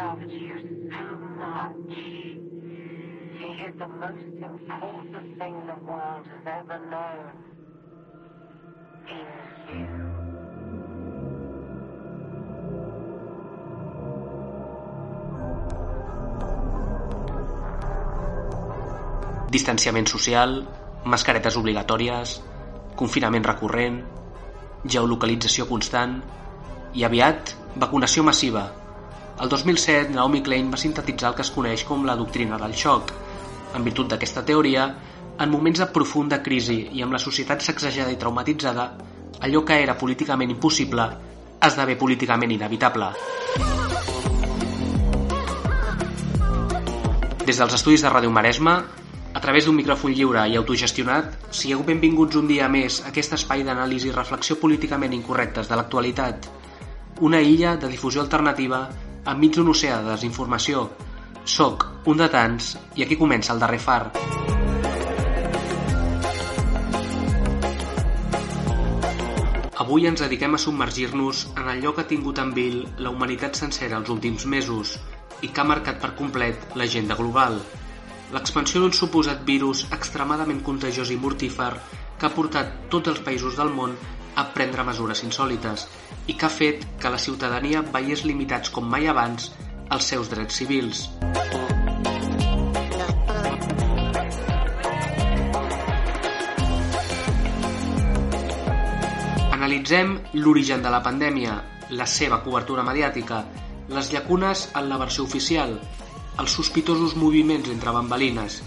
so much. He is the most important thing the world has ever known. Is you. distanciament social, mascaretes obligatòries, confinament recurrent, geolocalització constant i aviat vacunació massiva. El 2007, Naomi Klein va sintetitzar el que es coneix com la doctrina del xoc. En virtut d'aquesta teoria, en moments de profunda crisi i amb la societat sacsejada i traumatitzada, allò que era políticament impossible esdevé políticament inevitable. Des dels estudis de Ràdio Maresme, a través d'un micròfon lliure i autogestionat, sigueu benvinguts un dia més a aquest espai d'anàlisi i reflexió políticament incorrectes de l'actualitat. Una illa de difusió alternativa enmig d'un oceà de desinformació. Soc un de tants i aquí comença el darrer far. Avui ens dediquem a submergir-nos en allò que ha tingut en vil la humanitat sencera els últims mesos i que ha marcat per complet l'agenda global. L'expansió d'un suposat virus extremadament contagiós i mortífer que ha portat tots els països del món a prendre mesures insòlites i que ha fet que la ciutadania veiés limitats com mai abans els seus drets civils. Analitzem l'origen de la pandèmia, la seva cobertura mediàtica, les llacunes en la versió oficial, els sospitosos moviments entre bambalines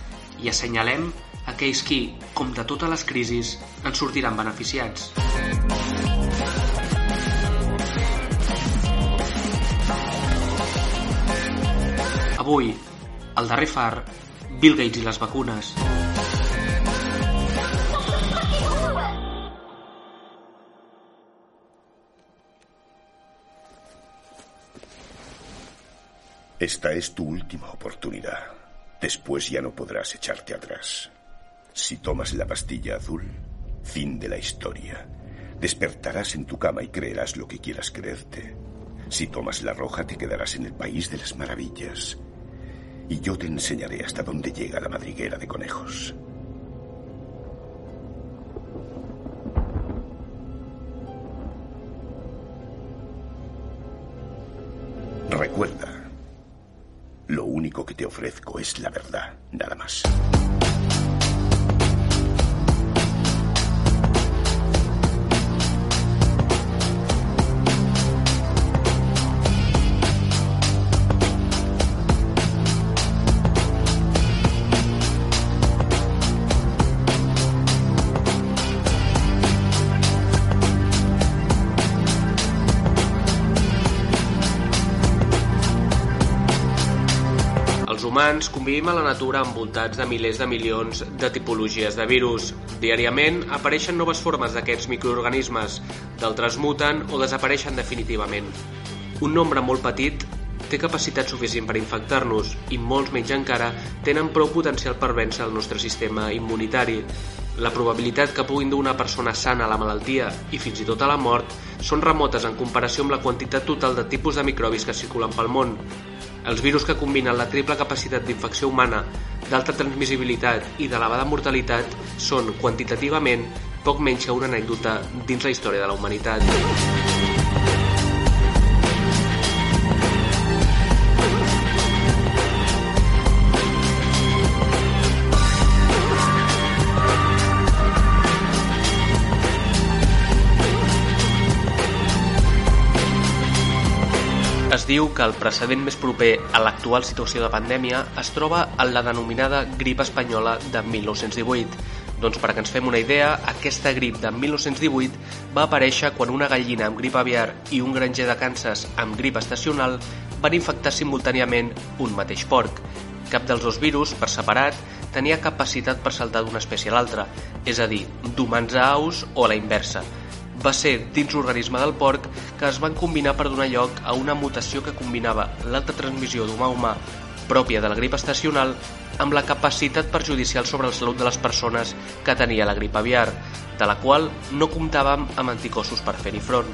i assenyalem aquells qui, com de totes les crisis, en sortiran beneficiats. Avui, al darrer Bill Gates i les vacunes. Esta es tu última oportunidad. Después ya no podrás echarte atrás. Si tomas la pastilla azul, fin de la historia. Despertarás en tu cama y creerás lo que quieras creerte. Si tomas la roja, te quedarás en el país de las maravillas. Y yo te enseñaré hasta dónde llega la madriguera de conejos. Recuerda, lo único que te ofrezco es la verdad, nada más. Convivim a la natura envoltats de milers de milions de tipologies de virus. Diàriament apareixen noves formes d'aquests microorganismes, d'altres muten o desapareixen definitivament. Un nombre molt petit té capacitat suficient per infectar-nos i molts menys encara tenen prou potencial per vèncer el nostre sistema immunitari. La probabilitat que puguin dur una persona sana a la malaltia i fins i tot a la mort són remotes en comparació amb la quantitat total de tipus de microbis que circulen pel món. Els virus que combinen la triple capacitat d'infecció humana, d'alta transmissibilitat i d'elevada mortalitat són, quantitativament, poc menys que una anècdota dins la història de la humanitat. Es diu que el precedent més proper a l'actual situació de pandèmia es troba en la denominada grip espanyola de 1918. Doncs per que ens fem una idea, aquesta grip de 1918 va aparèixer quan una gallina amb grip aviar i un granger de Kansas amb grip estacional van infectar simultàniament un mateix porc. Cap dels dos virus, per separat, tenia capacitat per saltar d'una espècie a l'altra, és a dir, d'humans a aus o a la inversa, va ser dins l'organisme del porc que es van combinar per donar lloc a una mutació que combinava l'alta transmissió d'humà a humà pròpia de la grip estacional amb la capacitat perjudicial sobre la salut de les persones que tenia la grip aviar, de la qual no comptàvem amb anticossos per fer-hi front.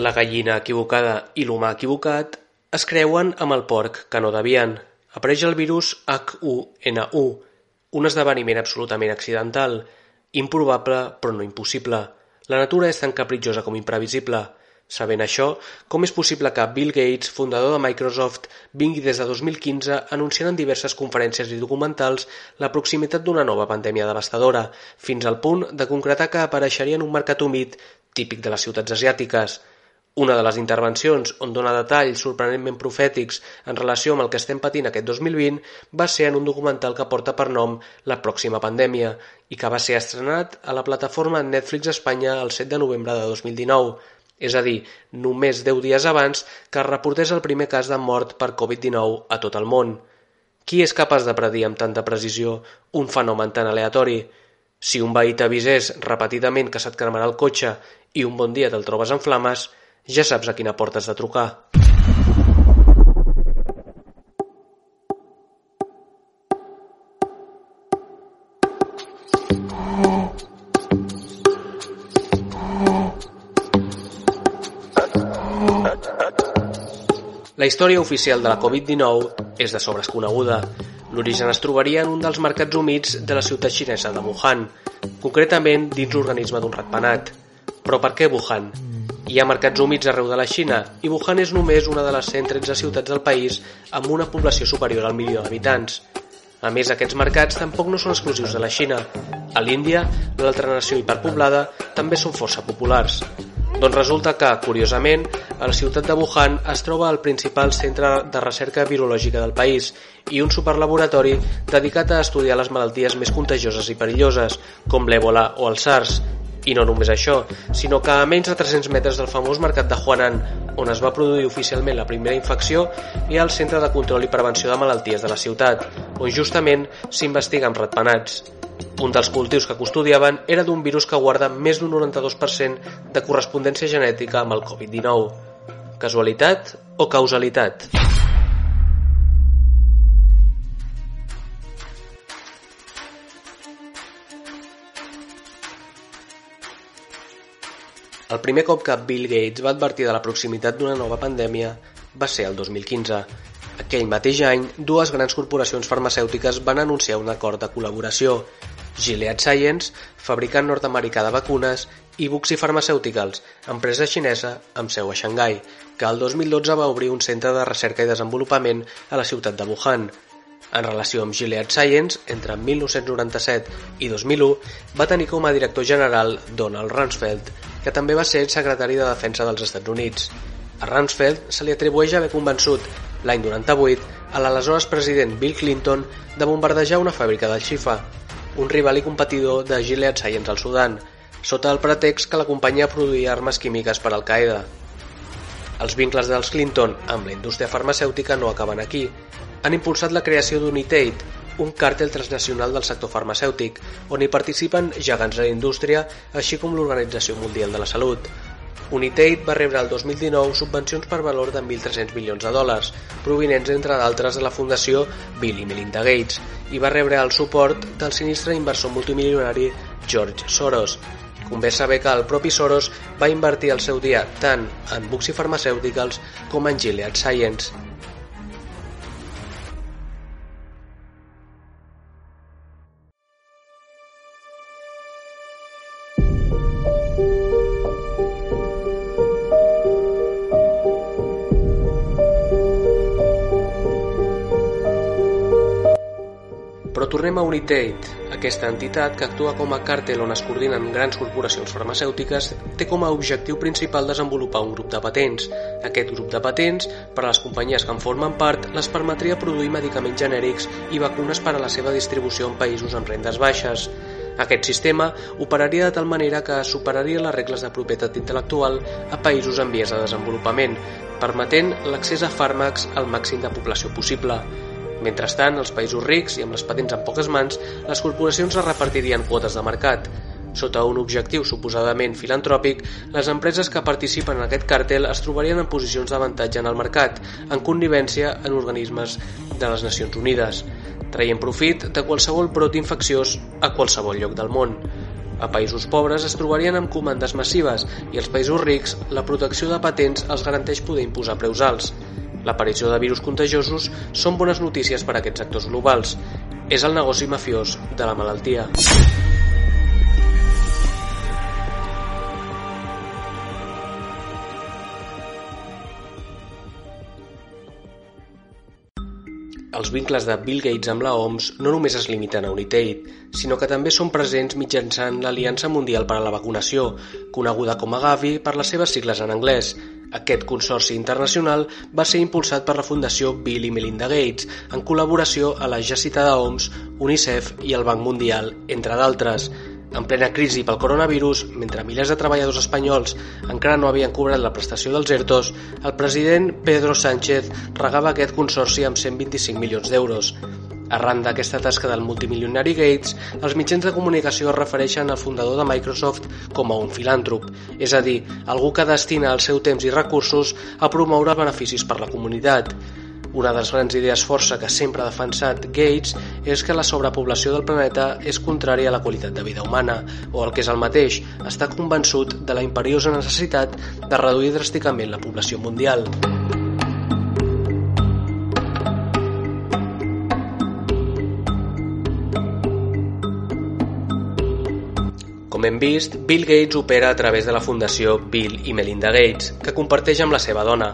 La gallina equivocada i l'humà equivocat es creuen amb el porc que no devien. Apareix el virus H1N1, un esdeveniment absolutament accidental, improbable però no impossible. La natura és tan capritjosa com imprevisible. Sabent això, com és possible que Bill Gates, fundador de Microsoft, vingui des de 2015 anunciant en diverses conferències i documentals la proximitat d'una nova pandèmia devastadora, fins al punt de concretar que apareixeria en un mercat humit típic de les ciutats asiàtiques. Una de les intervencions on dona detalls sorprenentment profètics en relació amb el que estem patint aquest 2020 va ser en un documental que porta per nom La pròxima pandèmia i que va ser estrenat a la plataforma Netflix Espanya el 7 de novembre de 2019 és a dir, només 10 dies abans que es reportés el primer cas de mort per Covid-19 a tot el món. Qui és capaç de predir amb tanta precisió un fenomen tan aleatori? Si un veí t'avisés repetidament que se't cremarà el cotxe i un bon dia te'l trobes en flames, ja saps a quina porta has de trucar. La història oficial de la Covid-19 és de sobres coneguda. L'origen es trobaria en un dels mercats humits de la ciutat xinesa de Wuhan, concretament dins l'organisme d'un ratpenat. Però per què Wuhan? Hi ha mercats humits arreu de la Xina i Wuhan és només una de les 113 ciutats del país amb una població superior al milió d'habitants. A més, aquests mercats tampoc no són exclusius de la Xina. A l'Índia, l'altra nació hiperpoblada, també són força populars. Doncs resulta que, curiosament, a la ciutat de Wuhan es troba el principal centre de recerca virològica del país i un superlaboratori dedicat a estudiar les malalties més contagioses i perilloses, com l'èbola o el SARS. I no només això, sinó que a menys de 300 metres del famós mercat de Huanan, on es va produir oficialment la primera infecció, hi ha el Centre de Control i Prevenció de Malalties de la ciutat, on justament s'investiga amb ratpenats. Un dels cultius que custodiaven era d'un virus que guarda més d'un 92% de correspondència genètica amb el Covid-19. Casualitat o causalitat? El primer cop que Bill Gates va advertir de la proximitat d'una nova pandèmia va ser el 2015, aquell mateix any, dues grans corporacions farmacèutiques van anunciar un acord de col·laboració. Gilead Science, fabricant nord-americà de vacunes, i Buxi Pharmaceuticals, empresa xinesa amb seu a Xangai, que el 2012 va obrir un centre de recerca i desenvolupament a la ciutat de Wuhan. En relació amb Gilead Science, entre 1997 i 2001, va tenir com a director general Donald Rumsfeld, que també va ser secretari de Defensa dels Estats Units. A Rumsfeld se li atribueix haver convençut l'any 98, a l'aleshores president Bill Clinton de bombardejar una fàbrica del Xifa, un rival i competidor de Gilead Science al Sudan, sota el pretext que la companyia produïa armes químiques per Al-Qaeda. Els vincles dels Clinton amb la indústria farmacèutica no acaben aquí. Han impulsat la creació d'Unitate, un càrtel transnacional del sector farmacèutic, on hi participen gegants de la indústria, així com l'Organització Mundial de la Salut, Unitate va rebre el 2019 subvencions per valor de 1.300 milions de dòlars, provinents entre d'altres de la Fundació Bill i Melinda Gates, i va rebre el suport del sinistre inversor multimilionari George Soros. Convé saber que el propi Soros va invertir el seu dia tant en Buxi Pharmaceuticals com en Gilead Science, Unitate. Aquesta entitat, que actua com a càrtel on es coordinen grans corporacions farmacèutiques, té com a objectiu principal desenvolupar un grup de patents. Aquest grup de patents, per a les companyies que en formen part, les permetria produir medicaments genèrics i vacunes per a la seva distribució en països amb rendes baixes. Aquest sistema operaria de tal manera que superaria les regles de propietat intel·lectual a països en vies de desenvolupament, permetent l'accés a fàrmacs al màxim de població possible. Mentrestant, als països rics i amb les patents en poques mans, les corporacions es repartirien quotes de mercat. Sota un objectiu suposadament filantròpic, les empreses que participen en aquest càrtel es trobarien en posicions d'avantatge en el mercat, en connivència en organismes de les Nacions Unides, traient profit de qualsevol brot infecciós a qualsevol lloc del món. A països pobres es trobarien amb comandes massives i als països rics la protecció de patents els garanteix poder imposar preus alts. L'aparició de virus contagiosos són bones notícies per a aquests actors globals. És el negoci mafiós de la malaltia. Els vincles de Bill Gates amb la OMS no només es limiten a United, sinó que també són presents mitjançant l'Aliança Mundial per a la Vacunació, coneguda com a Gavi per les seves sigles en anglès. Aquest consorci internacional va ser impulsat per la Fundació Bill i Melinda Gates, en col·laboració a la ja citada OMS, UNICEF i el Banc Mundial, entre d'altres. En plena crisi pel coronavirus, mentre milers de treballadors espanyols encara no havien cobrat la prestació dels ERTOs, el president Pedro Sánchez regava aquest consorci amb 125 milions d'euros. Arran d'aquesta tasca del multimilionari Gates, els mitjans de comunicació es refereixen al fundador de Microsoft com a un filàntrop, és a dir, algú que destina el seu temps i recursos a promoure beneficis per la comunitat. Una de les grans idees força que sempre ha defensat Gates és que la sobrepoblació del planeta és contrària a la qualitat de vida humana, o el que és el mateix, està convençut de la imperiosa necessitat de reduir dràsticament la població mundial. Com hem vist, Bill Gates opera a través de la fundació Bill i Melinda Gates, que comparteix amb la seva dona,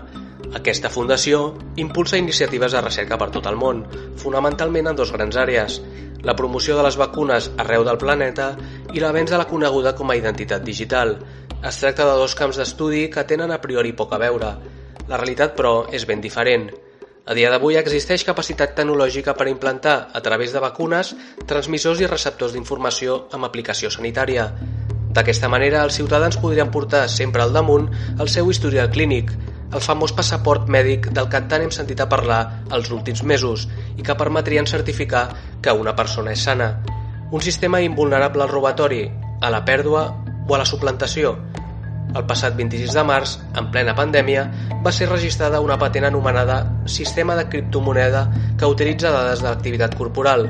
aquesta fundació impulsa iniciatives de recerca per tot el món, fonamentalment en dos grans àrees, la promoció de les vacunes arreu del planeta i l'avenç de la coneguda com a identitat digital. Es tracta de dos camps d'estudi que tenen a priori poc a veure. La realitat, però, és ben diferent. A dia d'avui existeix capacitat tecnològica per implantar, a través de vacunes, transmissors i receptors d'informació amb aplicació sanitària. D'aquesta manera, els ciutadans podrien portar sempre al damunt el seu historial clínic, el famós passaport mèdic del que tant hem sentit a parlar els últims mesos i que permetrien certificar que una persona és sana. Un sistema invulnerable al robatori, a la pèrdua o a la suplantació. El passat 26 de març, en plena pandèmia, va ser registrada una patent anomenada Sistema de criptomoneda que utilitza dades de l'activitat corporal.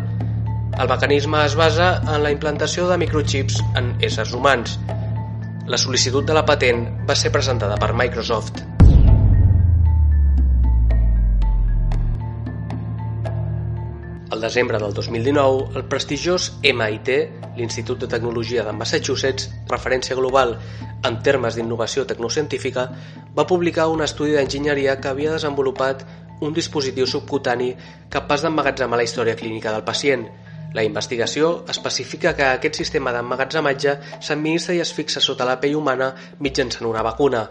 El mecanisme es basa en la implantació de microchips en éssers humans. La sol·licitud de la patent va ser presentada per Microsoft. Al desembre del 2019, el prestigiós MIT, l'Institut de Tecnologia de Massachusetts, referència global en termes d'innovació tecnocientífica, va publicar un estudi d'enginyeria que havia desenvolupat un dispositiu subcutani capaç d'emmagatzemar la història clínica del pacient. La investigació especifica que aquest sistema d'emmagatzematge s'administra i es fixa sota la pell humana mitjançant una vacuna,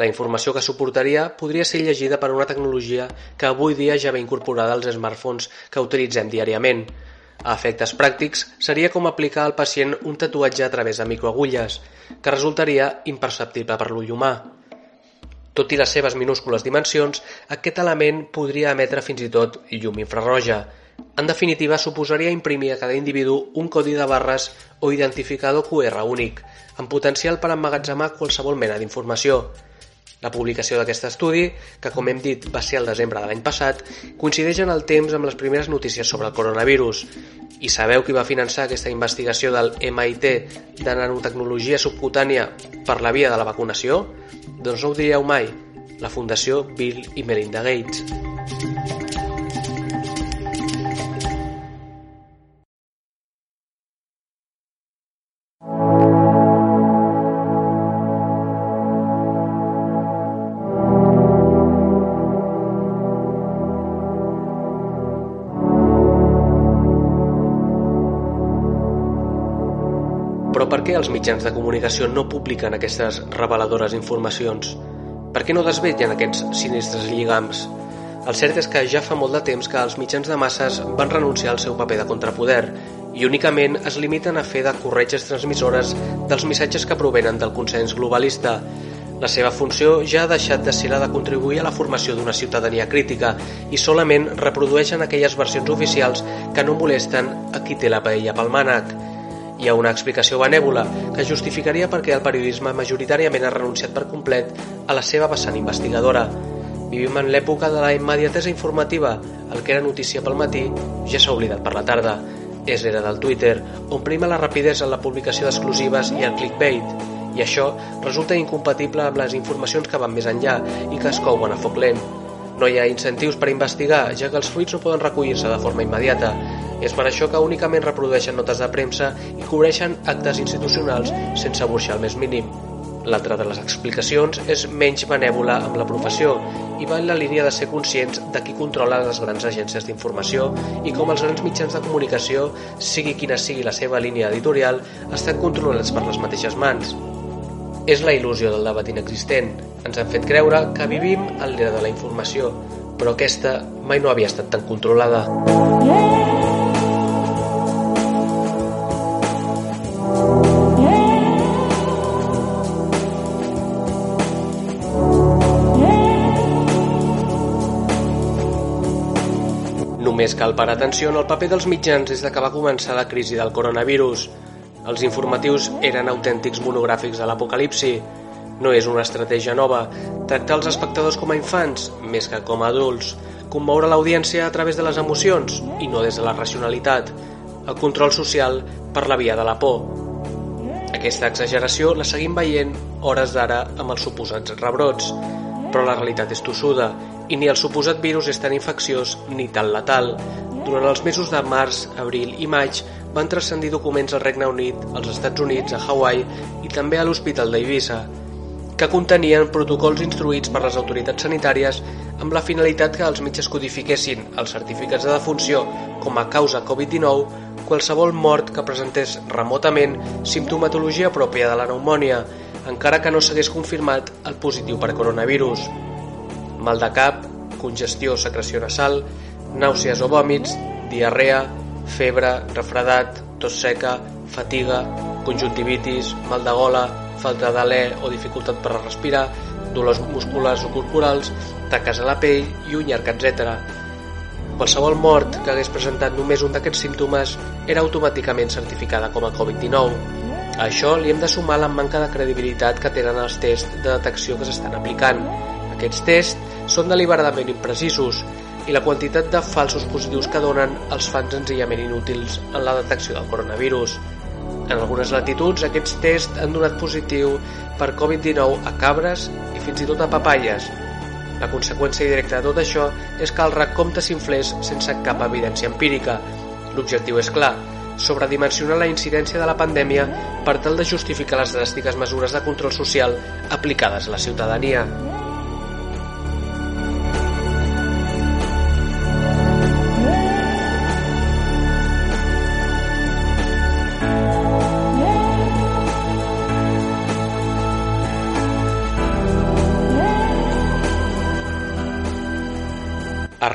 la informació que suportaria podria ser llegida per una tecnologia que avui dia ja ve incorporada als smartphones que utilitzem diàriament. A efectes pràctics, seria com aplicar al pacient un tatuatge a través de microagulles, que resultaria imperceptible per l'ull humà. Tot i les seves minúscules dimensions, aquest element podria emetre fins i tot llum infrarroja. En definitiva, suposaria imprimir a cada individu un codi de barres o identificador QR únic, amb potencial per emmagatzemar qualsevol mena d'informació. La publicació d'aquest estudi, que com hem dit va ser el desembre de l'any passat, coincideix en el temps amb les primeres notícies sobre el coronavirus. I sabeu qui va finançar aquesta investigació del MIT de nanotecnologia subcutània per la via de la vacunació? Doncs no ho diríeu mai, la Fundació Bill i Melinda Gates. Per què els mitjans de comunicació no publiquen aquestes reveladores informacions? Per què no desvetllen aquests sinistres lligams? El cert és que ja fa molt de temps que els mitjans de masses van renunciar al seu paper de contrapoder i únicament es limiten a fer de corretges transmissores dels missatges que provenen del consens globalista. La seva funció ja ha deixat de ser la de contribuir a la formació d'una ciutadania crítica i solament reprodueixen aquelles versions oficials que no molesten a qui té la paella pel mànec. Hi ha una explicació benèvola que justificaria perquè el periodisme majoritàriament ha renunciat per complet a la seva vessant investigadora. Vivim en l'època de la immediatesa informativa. El que era notícia pel matí ja s'ha oblidat per la tarda. És l'era del Twitter, on prima la rapidesa en la publicació d'exclusives i el clickbait, i això resulta incompatible amb les informacions que van més enllà i que es couen a foc lent. No hi ha incentius per investigar, ja que els fruits no poden recollir-se de forma immediata. És per això que únicament reprodueixen notes de premsa i cobreixen actes institucionals sense burxar el més mínim. L'altra de les explicacions és menys benèvola amb la professió i va en la línia de ser conscients de qui controla les grans agències d'informació i com els grans mitjans de comunicació, sigui quina sigui la seva línia editorial, estan controlats per les mateixes mans. És la il·lusió del debat inexistent. Ens han fet creure que vivim en l'era de la informació, però aquesta mai no havia estat tan controlada. Només cal parar atenció en el paper dels mitjans des de que va començar la crisi del coronavirus. Els informatius eren autèntics monogràfics de l'apocalipsi. No és una estratègia nova. Tractar els espectadors com a infants, més que com a adults. Commoure l'audiència a través de les emocions i no des de la racionalitat. El control social per la via de la por. Aquesta exageració la seguim veient hores d'ara amb els suposats rebrots, però la realitat és tossuda i ni el suposat virus és tan infecciós ni tan letal. Durant els mesos de març, abril i maig van transcendir documents al Regne Unit, als Estats Units, a Hawaii i també a l'Hospital d'Eivissa, que contenien protocols instruïts per les autoritats sanitàries amb la finalitat que els metges codifiquessin els certificats de defunció com a causa Covid-19 qualsevol mort que presentés remotament simptomatologia pròpia de la pneumònia, encara que no s'hagués confirmat el positiu per coronavirus. Mal de cap, congestió o secreció nasal, nàusees o vòmits, diarrea, febre, refredat, tos seca, fatiga, conjuntivitis, mal de gola, falta d'alè o dificultat per respirar, dolors musculars o corporals, taques a la pell i un llarg, etc. Qualsevol mort que hagués presentat només un d'aquests símptomes era automàticament certificada com a Covid-19. A això li hem de sumar la manca de credibilitat que tenen els tests de detecció que s'estan aplicant. Aquests tests són deliberadament imprecisos i la quantitat de falsos positius que donen els fan senzillament inútils en la detecció del coronavirus. En algunes latituds, aquests tests han donat positiu per Covid-19 a cabres i fins i tot a papaies. La conseqüència directa de tot això és que el recompte s'inflés sense cap evidència empírica. L'objectiu és clar, sobredimensionar la incidència de la pandèmia per tal de justificar les dràstiques mesures de control social aplicades a la ciutadania.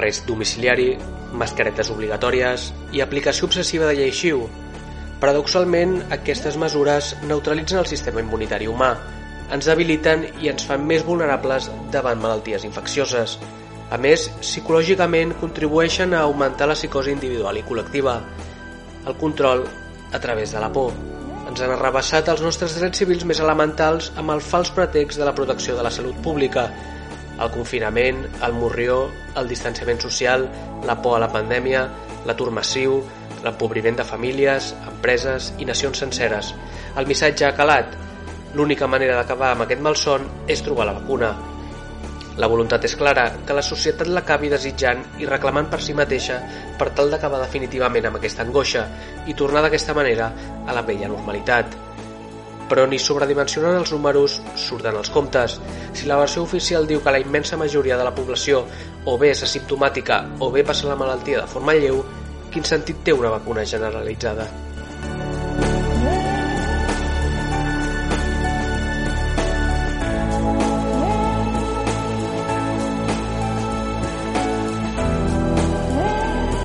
Arrest domiciliari, mascaretes obligatòries i aplicació obsessiva de llei xiu. Paradoxalment, aquestes mesures neutralitzen el sistema immunitari humà, ens debiliten i ens fan més vulnerables davant malalties infeccioses. A més, psicològicament contribueixen a augmentar la psicosi individual i col·lectiva. El control a través de la por. Ens han arrabassat els nostres drets civils més elementals amb el fals pretext de la protecció de la salut pública, el confinament, el morrió, el distanciament social, la por a la pandèmia, l'atur massiu, l'empobriment de famílies, empreses i nacions senceres. El missatge ha calat. L'única manera d'acabar amb aquest malson és trobar la vacuna. La voluntat és clara, que la societat l'acabi desitjant i reclamant per si mateixa per tal d'acabar definitivament amb aquesta angoixa i tornar d'aquesta manera a la vella normalitat però ni sobredimensionant els números surten els comptes. Si la versió oficial diu que la immensa majoria de la població o bé és asimptomàtica o bé passa la malaltia de forma lleu, quin sentit té una vacuna generalitzada?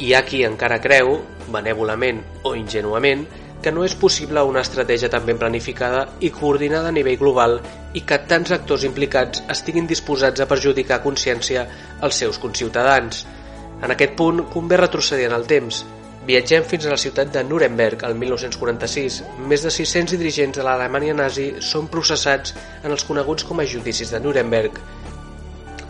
Hi ha qui encara creu, benèvolament o ingenuament, que no és possible una estratègia tan ben planificada i coordinada a nivell global i que tants actors implicats estiguin disposats a perjudicar consciència els seus conciutadans. En aquest punt convé retrocedir en el temps. Viatgem fins a la ciutat de Nuremberg el 1946. Més de 600 dirigents de l'Alemanya nazi són processats en els coneguts com a judicis de Nuremberg.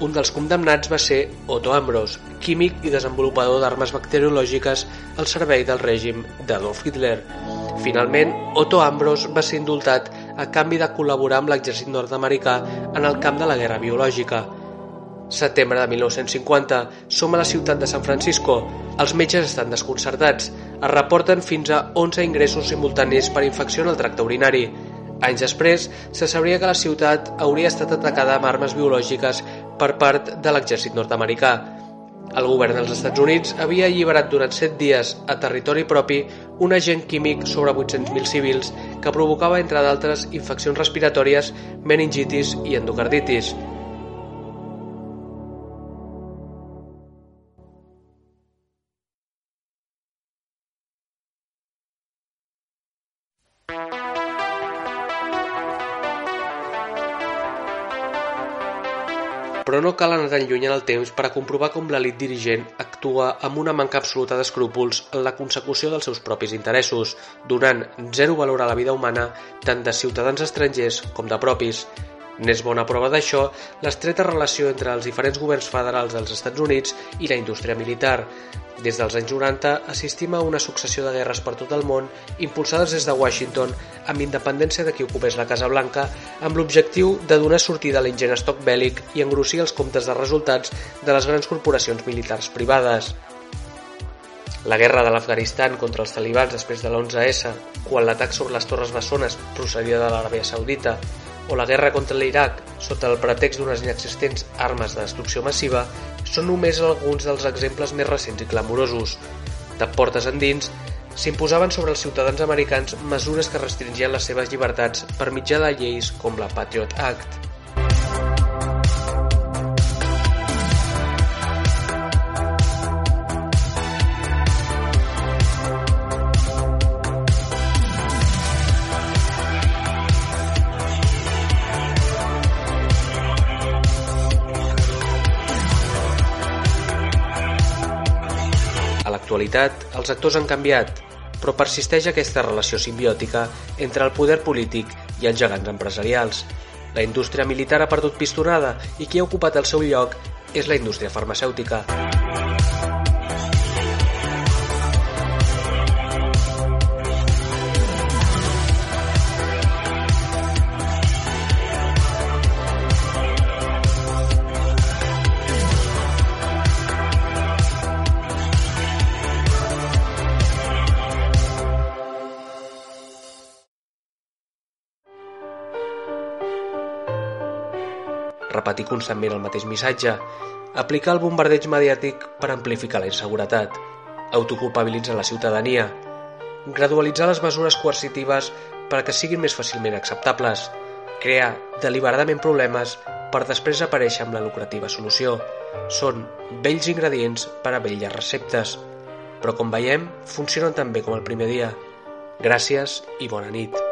Un dels condemnats va ser Otto Ambros, químic i desenvolupador d'armes bacteriològiques al servei del règim d'Adolf Hitler. Finalment, Otto Ambros va ser indultat a canvi de col·laborar amb l'exèrcit nord-americà en el camp de la guerra biològica. Setembre de 1950, som a la ciutat de San Francisco. Els metges estan desconcertats. Es reporten fins a 11 ingressos simultanis per infecció en el tracte urinari. Anys després, se sabria que la ciutat hauria estat atacada amb armes biològiques per part de l'exèrcit nord-americà. El govern dels Estats Units havia alliberat durant 7 dies a territori propi un agent químic sobre 800.000 civils que provocava, entre d'altres, infeccions respiratòries, meningitis i endocarditis. Però no cal anar tan lluny en el temps per a comprovar com l'elit dirigent actua amb una manca absoluta d'escrúpols en la consecució dels seus propis interessos, donant zero valor a la vida humana tant de ciutadans estrangers com de propis. N'és bona prova d'això l'estreta relació entre els diferents governs federals dels Estats Units i la indústria militar. Des dels anys 90 assistim a una successió de guerres per tot el món impulsades des de Washington amb independència de qui ocupés la Casa Blanca amb l'objectiu de donar sortida a l'ingent estoc bèl·lic i engrossir els comptes de resultats de les grans corporacions militars privades. La guerra de l'Afganistan contra els talibans després de l'11S, quan l'atac sobre les Torres Bessones procedia de l'Aràbia Saudita, o la guerra contra l'Iraq sota el pretext d'unes inexistents armes de destrucció massiva són només alguns dels exemples més recents i clamorosos. De portes endins, s'imposaven sobre els ciutadans americans mesures que restringien les seves llibertats per mitjà de lleis com la Patriot Act. L'actualitat, els actors han canviat, però persisteix aquesta relació simbiòtica entre el poder polític i els gegants empresarials. La indústria militar ha perdut pistonada i qui ha ocupat el seu lloc és la indústria farmacèutica. Repetir constantment el mateix missatge, aplicar el bombardeig mediàtic per amplificar la inseguretat, autoculpabilitzar la ciutadania, gradualitzar les mesures coercitives per a que siguin més fàcilment acceptables, crear deliberadament problemes per després aparèixer amb la lucrativa solució. Són vells ingredients per a velles receptes, però com veiem, funcionen tan bé com el primer dia. Gràcies i bona nit.